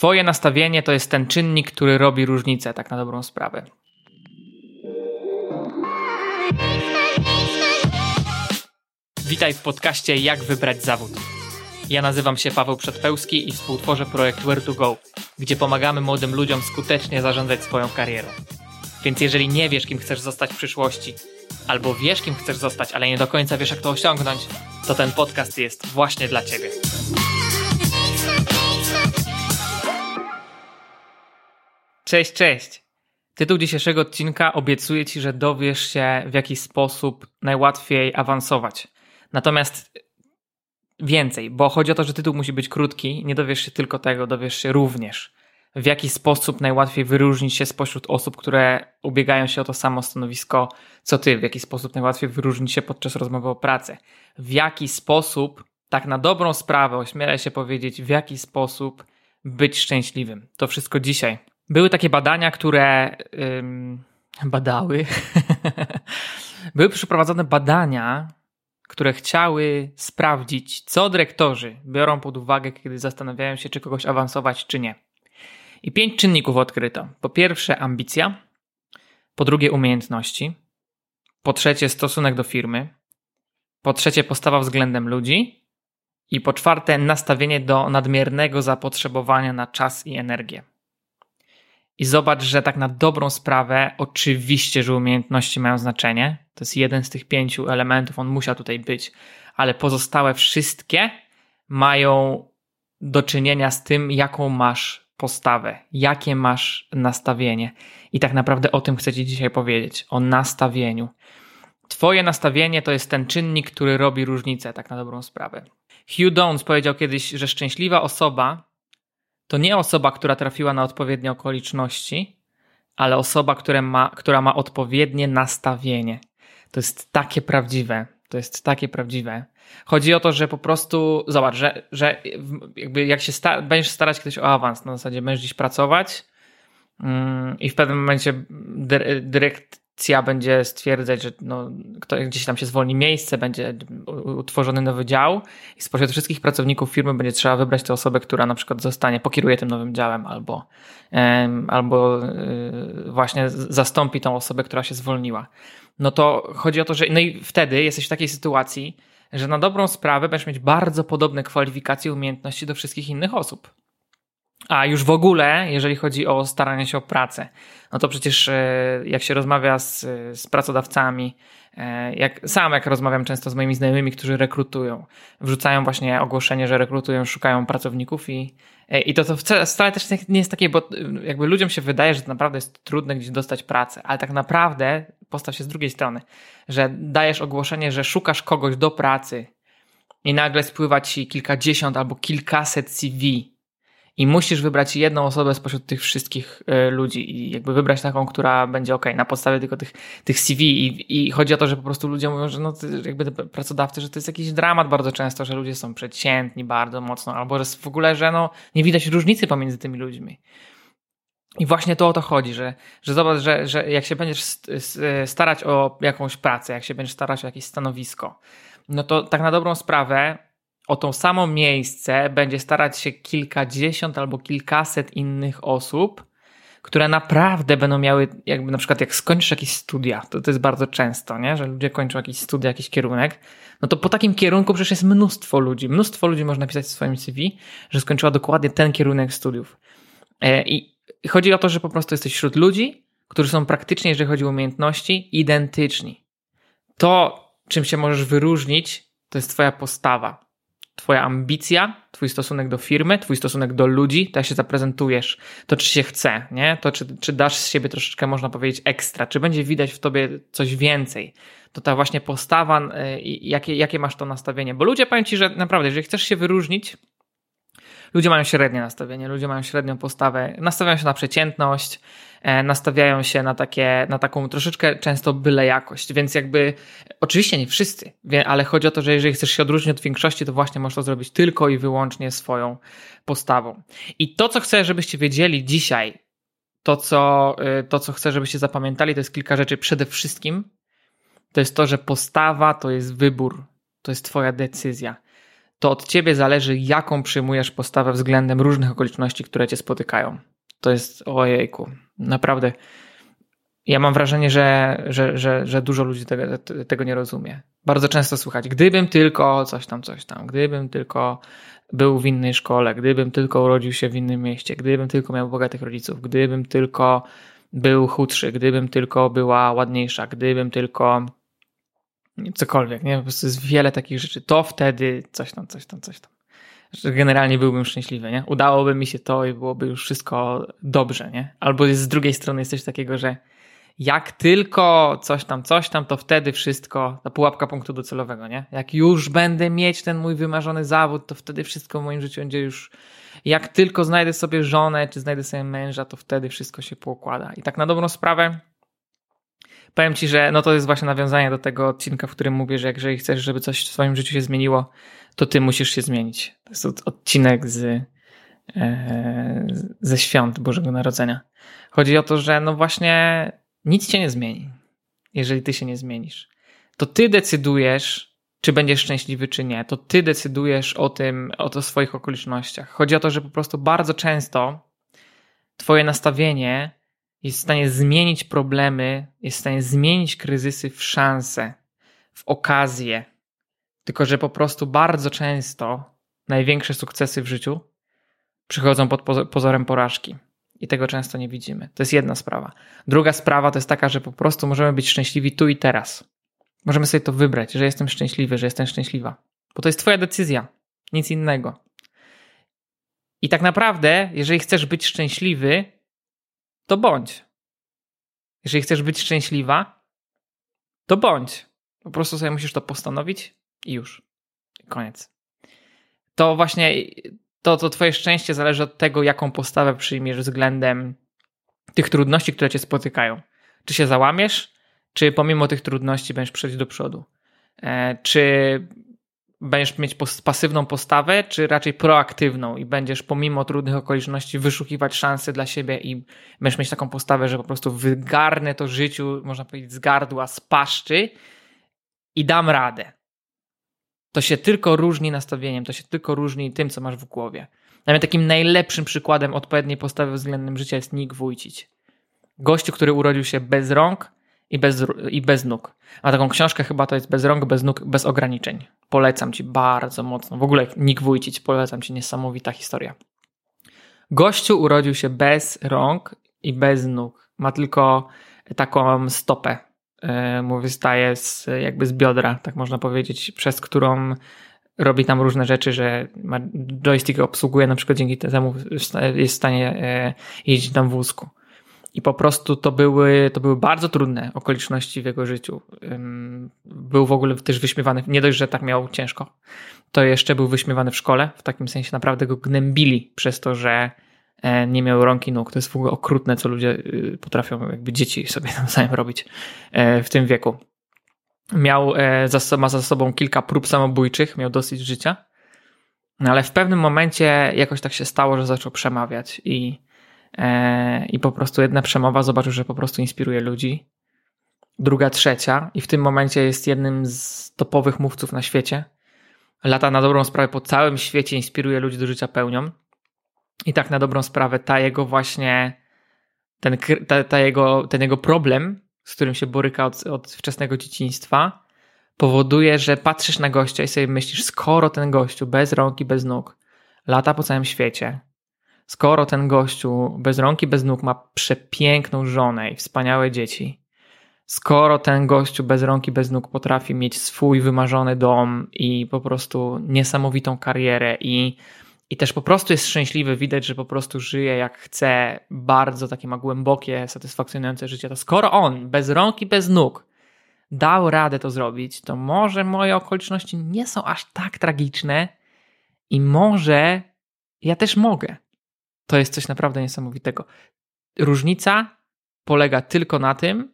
Twoje nastawienie to jest ten czynnik, który robi różnicę, tak na dobrą sprawę. Witaj w podcaście Jak wybrać zawód. Ja nazywam się Paweł Przedpełski i współtworzę projekt Where to Go, gdzie pomagamy młodym ludziom skutecznie zarządzać swoją karierą. Więc jeżeli nie wiesz, kim chcesz zostać w przyszłości, albo wiesz, kim chcesz zostać, ale nie do końca wiesz, jak to osiągnąć, to ten podcast jest właśnie dla Ciebie. Cześć, cześć. Tytuł dzisiejszego odcinka obiecuje Ci, że dowiesz się, w jaki sposób najłatwiej awansować. Natomiast więcej, bo chodzi o to, że tytuł musi być krótki, nie dowiesz się tylko tego, dowiesz się również, w jaki sposób najłatwiej wyróżnić się spośród osób, które ubiegają się o to samo stanowisko co Ty, w jaki sposób najłatwiej wyróżnić się podczas rozmowy o pracę, w jaki sposób, tak na dobrą sprawę, ośmielę się powiedzieć, w jaki sposób być szczęśliwym. To wszystko dzisiaj były takie badania, które ym, badały. Były przeprowadzone badania, które chciały sprawdzić, co dyrektorzy biorą pod uwagę, kiedy zastanawiają się, czy kogoś awansować, czy nie. I pięć czynników odkryto. Po pierwsze, ambicja. Po drugie, umiejętności. Po trzecie, stosunek do firmy. Po trzecie, postawa względem ludzi. I po czwarte, nastawienie do nadmiernego zapotrzebowania na czas i energię. I zobacz, że tak na dobrą sprawę, oczywiście, że umiejętności mają znaczenie. To jest jeden z tych pięciu elementów, on musiał tutaj być, ale pozostałe wszystkie mają do czynienia z tym, jaką masz postawę, jakie masz nastawienie. I tak naprawdę o tym chcę Ci dzisiaj powiedzieć o nastawieniu. Twoje nastawienie to jest ten czynnik, który robi różnicę, tak na dobrą sprawę. Hugh Downs powiedział kiedyś, że szczęśliwa osoba to nie osoba, która trafiła na odpowiednie okoliczności, ale osoba, która ma, która ma odpowiednie nastawienie. To jest takie prawdziwe. To jest takie prawdziwe. Chodzi o to, że po prostu, zobacz, że, że jakby jak się sta będziesz starać kiedyś o awans, na zasadzie będziesz gdzieś pracować mm, i w pewnym momencie dyrekt, policja będzie stwierdzać, że no, kto, gdzieś tam się zwolni miejsce, będzie utworzony nowy dział i spośród wszystkich pracowników firmy będzie trzeba wybrać tę osobę, która na przykład zostanie, pokieruje tym nowym działem albo, albo y, właśnie zastąpi tą osobę, która się zwolniła. No to chodzi o to, że no i wtedy jesteś w takiej sytuacji, że na dobrą sprawę będziesz mieć bardzo podobne kwalifikacje, umiejętności do wszystkich innych osób. A już w ogóle, jeżeli chodzi o staranie się o pracę, no to przecież e, jak się rozmawia z, z pracodawcami, e, jak sam jak rozmawiam często z moimi znajomymi, którzy rekrutują, wrzucają właśnie ogłoszenie, że rekrutują, szukają pracowników i, e, i to, to wcale też nie jest takie, bo jakby ludziom się wydaje, że naprawdę jest trudne gdzieś dostać pracę, ale tak naprawdę postaw się z drugiej strony, że dajesz ogłoszenie, że szukasz kogoś do pracy i nagle spływa ci kilkadziesiąt albo kilkaset CV i musisz wybrać jedną osobę spośród tych wszystkich e, ludzi i jakby wybrać taką, która będzie ok, na podstawie tylko tych, tych CV i, i chodzi o to, że po prostu ludzie mówią, że no jakby pracodawcy, że to jest jakiś dramat bardzo często, że ludzie są przeciętni bardzo mocno, albo że w ogóle, że no nie widać różnicy pomiędzy tymi ludźmi. I właśnie to o to chodzi, że, że zobacz, że, że jak się będziesz starać o jakąś pracę, jak się będziesz starać o jakieś stanowisko, no to tak na dobrą sprawę o to samo miejsce będzie starać się kilkadziesiąt albo kilkaset innych osób, które naprawdę będą miały, jakby na przykład jak skończysz jakieś studia, to, to jest bardzo często, nie? że ludzie kończą jakieś studia, jakiś kierunek, no to po takim kierunku przecież jest mnóstwo ludzi. Mnóstwo ludzi można napisać w swoim CV, że skończyła dokładnie ten kierunek studiów. E, I chodzi o to, że po prostu jesteś wśród ludzi, którzy są praktycznie, jeżeli chodzi o umiejętności, identyczni. To, czym się możesz wyróżnić, to jest Twoja postawa. Twoja ambicja, Twój stosunek do firmy, Twój stosunek do ludzi, to jak się zaprezentujesz, to czy się chce, nie? To czy, czy dasz z siebie troszeczkę, można powiedzieć, ekstra, czy będzie widać w tobie coś więcej. To ta właśnie postawa, y, jakie, jakie masz to nastawienie. Bo ludzie powiem ci, że naprawdę, jeżeli chcesz się wyróżnić, ludzie mają średnie nastawienie, ludzie mają średnią postawę, nastawiają się na przeciętność, e, nastawiają się na, takie, na taką troszeczkę często byle jakość, więc jakby oczywiście nie wszyscy, ale chodzi o to, że jeżeli chcesz się odróżnić od większości, to właśnie możesz to zrobić tylko i wyłącznie swoją postawą. I to, co chcę, żebyście wiedzieli dzisiaj, to co, e, to, co chcę, żebyście zapamiętali, to jest kilka rzeczy. Przede wszystkim to jest to, że postawa to jest wybór, to jest Twoja decyzja to od ciebie zależy, jaką przyjmujesz postawę względem różnych okoliczności, które cię spotykają. To jest ojejku, naprawdę. Ja mam wrażenie, że, że, że, że dużo ludzi tego, tego nie rozumie. Bardzo często słuchać, gdybym tylko coś tam, coś tam, gdybym tylko był w innej szkole, gdybym tylko urodził się w innym mieście, gdybym tylko miał bogatych rodziców, gdybym tylko był chudszy, gdybym tylko była ładniejsza, gdybym tylko cokolwiek, nie? Po prostu jest wiele takich rzeczy. To wtedy coś tam, coś tam, coś tam. Generalnie byłbym szczęśliwy, nie? Udałoby mi się to i byłoby już wszystko dobrze, nie? Albo z drugiej strony jest coś takiego, że jak tylko coś tam, coś tam, to wtedy wszystko, ta pułapka punktu docelowego, nie? Jak już będę mieć ten mój wymarzony zawód, to wtedy wszystko w moim życiu będzie już. Jak tylko znajdę sobie żonę, czy znajdę sobie męża, to wtedy wszystko się poukłada. I tak na dobrą sprawę, powiem ci, że no to jest właśnie nawiązanie do tego odcinka, w którym mówię, że jeżeli chcesz, żeby coś w swoim życiu się zmieniło, to ty musisz się zmienić. To jest odcinek z, e, ze świąt Bożego Narodzenia. Chodzi o to, że no właśnie nic cię nie zmieni, jeżeli ty się nie zmienisz. To ty decydujesz, czy będziesz szczęśliwy, czy nie. To ty decydujesz o tym, o to swoich okolicznościach. Chodzi o to, że po prostu bardzo często twoje nastawienie jest w stanie zmienić problemy, jest w stanie zmienić kryzysy w szanse, w okazję. Tylko, że po prostu bardzo często największe sukcesy w życiu przychodzą pod pozorem porażki. I tego często nie widzimy. To jest jedna sprawa. Druga sprawa to jest taka, że po prostu możemy być szczęśliwi tu i teraz. Możemy sobie to wybrać, że jestem szczęśliwy, że jestem szczęśliwa. Bo to jest Twoja decyzja, nic innego. I tak naprawdę, jeżeli chcesz być szczęśliwy, to bądź. Jeżeli chcesz być szczęśliwa, to bądź. Po prostu sobie musisz to postanowić i już. Koniec. To właśnie to, to twoje szczęście zależy od tego, jaką postawę przyjmiesz względem tych trudności, które cię spotykają. Czy się załamiesz, czy pomimo tych trudności będziesz przejść do przodu? E, czy będziesz mieć pasywną postawę, czy raczej proaktywną i będziesz pomimo trudnych okoliczności wyszukiwać szanse dla siebie i będziesz mieć taką postawę, że po prostu wygarnę to życiu, można powiedzieć, z gardła, z paszczy i dam radę. To się tylko różni nastawieniem, to się tylko różni tym, co masz w głowie. Nawet takim najlepszym przykładem odpowiedniej postawy względem życia jest Nick Wójcić. Gościu, który urodził się bez rąk i bez, i bez nóg. A taką książkę chyba to jest bez rąk, bez nóg, bez ograniczeń. Polecam ci bardzo mocno. W ogóle Nick Wójcić, polecam ci, niesamowita historia. Gościu urodził się bez rąk i bez nóg. Ma tylko taką stopę E, mu wystaje z, jakby z biodra, tak można powiedzieć, przez którą robi tam różne rzeczy, że joystick obsługuje, na przykład dzięki temu jest w stanie e, jeździć tam w wózku. I po prostu to były, to były bardzo trudne okoliczności w jego życiu. Był w ogóle też wyśmiewany, nie dość, że tak miał ciężko, to jeszcze był wyśmiewany w szkole, w takim sensie naprawdę go gnębili przez to, że E, nie miał rąk i nóg. To jest w ogóle okrutne, co ludzie y, potrafią, jakby dzieci sobie nawzajem robić e, w tym wieku. Miał, e, ma za sobą kilka prób samobójczych, miał dosyć życia, no ale w pewnym momencie jakoś tak się stało, że zaczął przemawiać i, i po prostu jedna przemowa zobaczył, że po prostu inspiruje ludzi. Druga, trzecia i w tym momencie jest jednym z topowych mówców na świecie. Lata na dobrą sprawę po całym świecie inspiruje ludzi do życia pełnią. I tak na dobrą sprawę ta jego właśnie, ten, ta, ta jego, ten jego problem, z którym się boryka od, od wczesnego dzieciństwa, powoduje, że patrzysz na gościa i sobie myślisz, skoro ten gościu bez rąk i bez nóg lata po całym świecie, skoro ten gościu bez rąk i bez nóg ma przepiękną żonę i wspaniałe dzieci, skoro ten gościu bez rąk i bez nóg potrafi mieć swój wymarzony dom i po prostu niesamowitą karierę i i też po prostu jest szczęśliwy, widać, że po prostu żyje jak chce, bardzo takie ma głębokie, satysfakcjonujące życie. To skoro on bez rąk i bez nóg dał radę to zrobić, to może moje okoliczności nie są aż tak tragiczne i może ja też mogę. To jest coś naprawdę niesamowitego. Różnica polega tylko na tym,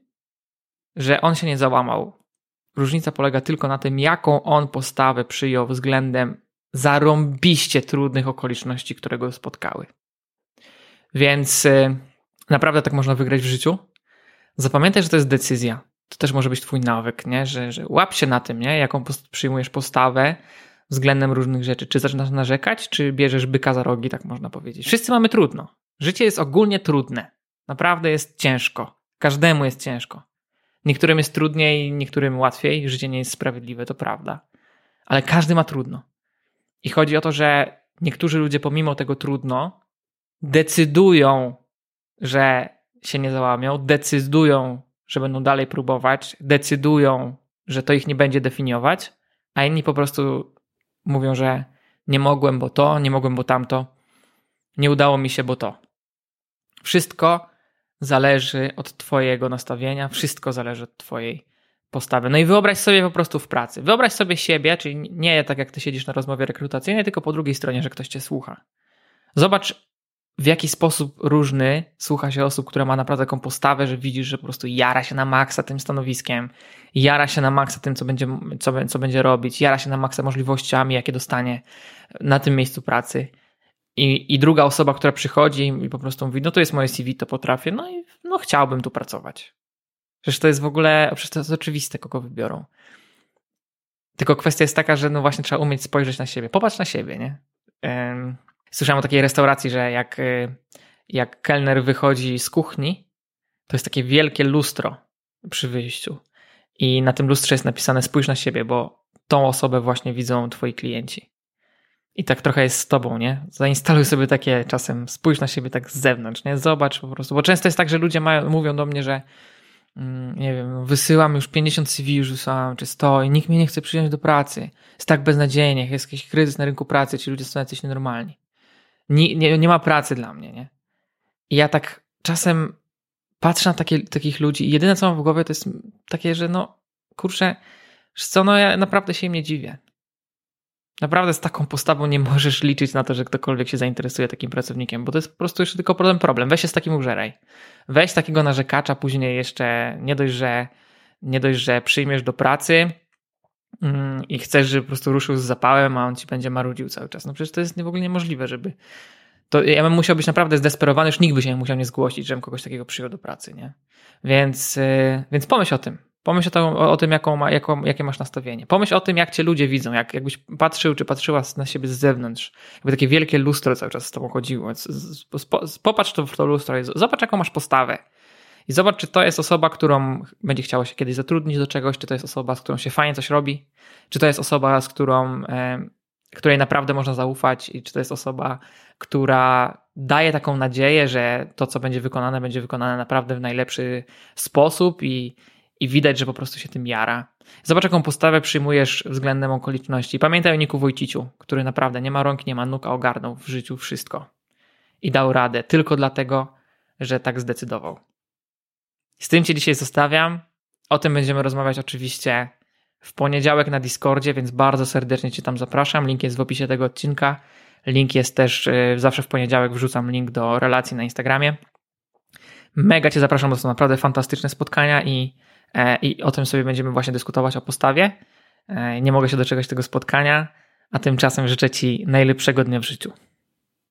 że on się nie załamał. Różnica polega tylko na tym, jaką on postawę przyjął względem zarąbiście trudnych okoliczności, które go spotkały. Więc y, naprawdę tak można wygrać w życiu. Zapamiętaj, że to jest decyzja. To też może być twój nawyk, nie? Że, że łap się na tym, nie? jaką przyjmujesz postawę względem różnych rzeczy. Czy zaczynasz narzekać, czy bierzesz byka za rogi, tak można powiedzieć. Wszyscy mamy trudno. Życie jest ogólnie trudne. Naprawdę jest ciężko. Każdemu jest ciężko. Niektórym jest trudniej, niektórym łatwiej. Życie nie jest sprawiedliwe, to prawda. Ale każdy ma trudno. I chodzi o to, że niektórzy ludzie pomimo tego trudno decydują, że się nie załamią, decydują, że będą dalej próbować, decydują, że to ich nie będzie definiować, a inni po prostu mówią, że nie mogłem, bo to, nie mogłem, bo tamto, nie udało mi się, bo to. Wszystko zależy od Twojego nastawienia, wszystko zależy od Twojej postawy. No i wyobraź sobie po prostu w pracy. Wyobraź sobie siebie, czyli nie tak jak Ty siedzisz na rozmowie rekrutacyjnej, tylko po drugiej stronie, że ktoś Cię słucha. Zobacz, w jaki sposób różny słucha się osób, które ma naprawdę taką postawę, że widzisz, że po prostu jara się na maksa tym stanowiskiem, jara się na maksa tym, co będzie, co, co będzie robić, jara się na maksa możliwościami, jakie dostanie na tym miejscu pracy. I, I druga osoba, która przychodzi i po prostu mówi, no to jest moje CV, to potrafię, no i no chciałbym tu pracować. Przecież to jest w ogóle, przecież to jest oczywiste, kogo wybiorą. Tylko kwestia jest taka, że no właśnie trzeba umieć spojrzeć na siebie. Popatrz na siebie, nie? Słyszałem o takiej restauracji, że jak, y, jak kelner wychodzi z kuchni, to jest takie wielkie lustro przy wyjściu. I na tym lustrze jest napisane spójrz na siebie, bo tą osobę właśnie widzą twoi klienci. I tak trochę jest z tobą, nie? Zainstaluj sobie takie czasem, spójrz na siebie tak z zewnątrz, nie? Zobacz po prostu. Bo często jest tak, że ludzie mają, mówią do mnie, że mm, nie wiem, wysyłam już 50 CV, już wysłałam, czy 100 i nikt mnie nie chce przyjąć do pracy. Jest tak beznadziejnie, jest jakiś kryzys na rynku pracy, ci ludzie są jacyś nienormalni nie, nie, nie ma pracy dla mnie, nie? I ja tak czasem patrzę na takie, takich ludzi i jedyne co mam w głowie to jest takie, że no kurczę, co, no ja naprawdę się im nie dziwię. Naprawdę z taką postawą nie możesz liczyć na to, że ktokolwiek się zainteresuje takim pracownikiem, bo to jest po prostu jeszcze tylko problem problem. Weź się z takim użeraj. Weź takiego narzekacza, później jeszcze nie dość, że nie dość, że przyjmiesz do pracy, i chcesz, żeby po prostu ruszył z zapałem, a on ci będzie marudził cały czas. No przecież to jest w ogóle niemożliwe, żeby. To ja bym musiał być naprawdę zdesperowany, już nikt by się musiał nie zgłosić, żebym kogoś takiego przyjął do pracy, nie? Więc, y, więc pomyśl o tym. Pomyśl o, to, o tym, jaką, jaką, jakie masz nastawienie. Pomyśl o tym, jak cię ludzie widzą, jak, jakbyś patrzył czy patrzyła na siebie z zewnątrz. Jakby takie wielkie lustro cały czas z tobą chodziło. Popatrz to w to lustro i zobacz, jaką masz postawę. I zobacz, czy to jest osoba, którą będzie chciało się kiedyś zatrudnić do czegoś, czy to jest osoba, z którą się fajnie coś robi, czy to jest osoba, z którą, której naprawdę można zaufać, i czy to jest osoba, która daje taką nadzieję, że to, co będzie wykonane, będzie wykonane naprawdę w najlepszy sposób i, i widać, że po prostu się tym jara. Zobacz, jaką postawę przyjmujesz względem okoliczności. Pamiętaj o Niku Wojciciu, który naprawdę nie ma rąk, nie ma nóg, a ogarnął w życiu wszystko. I dał radę tylko dlatego, że tak zdecydował. Z tym Cię dzisiaj zostawiam. O tym będziemy rozmawiać oczywiście w poniedziałek na Discordzie, więc bardzo serdecznie Cię tam zapraszam. Link jest w opisie tego odcinka. Link jest też y, zawsze w poniedziałek, wrzucam link do relacji na Instagramie. Mega Cię zapraszam, bo są naprawdę fantastyczne spotkania i, e, i o tym sobie będziemy właśnie dyskutować o postawie. E, nie mogę się doczekać tego spotkania, a tymczasem życzę Ci najlepszego dnia w życiu.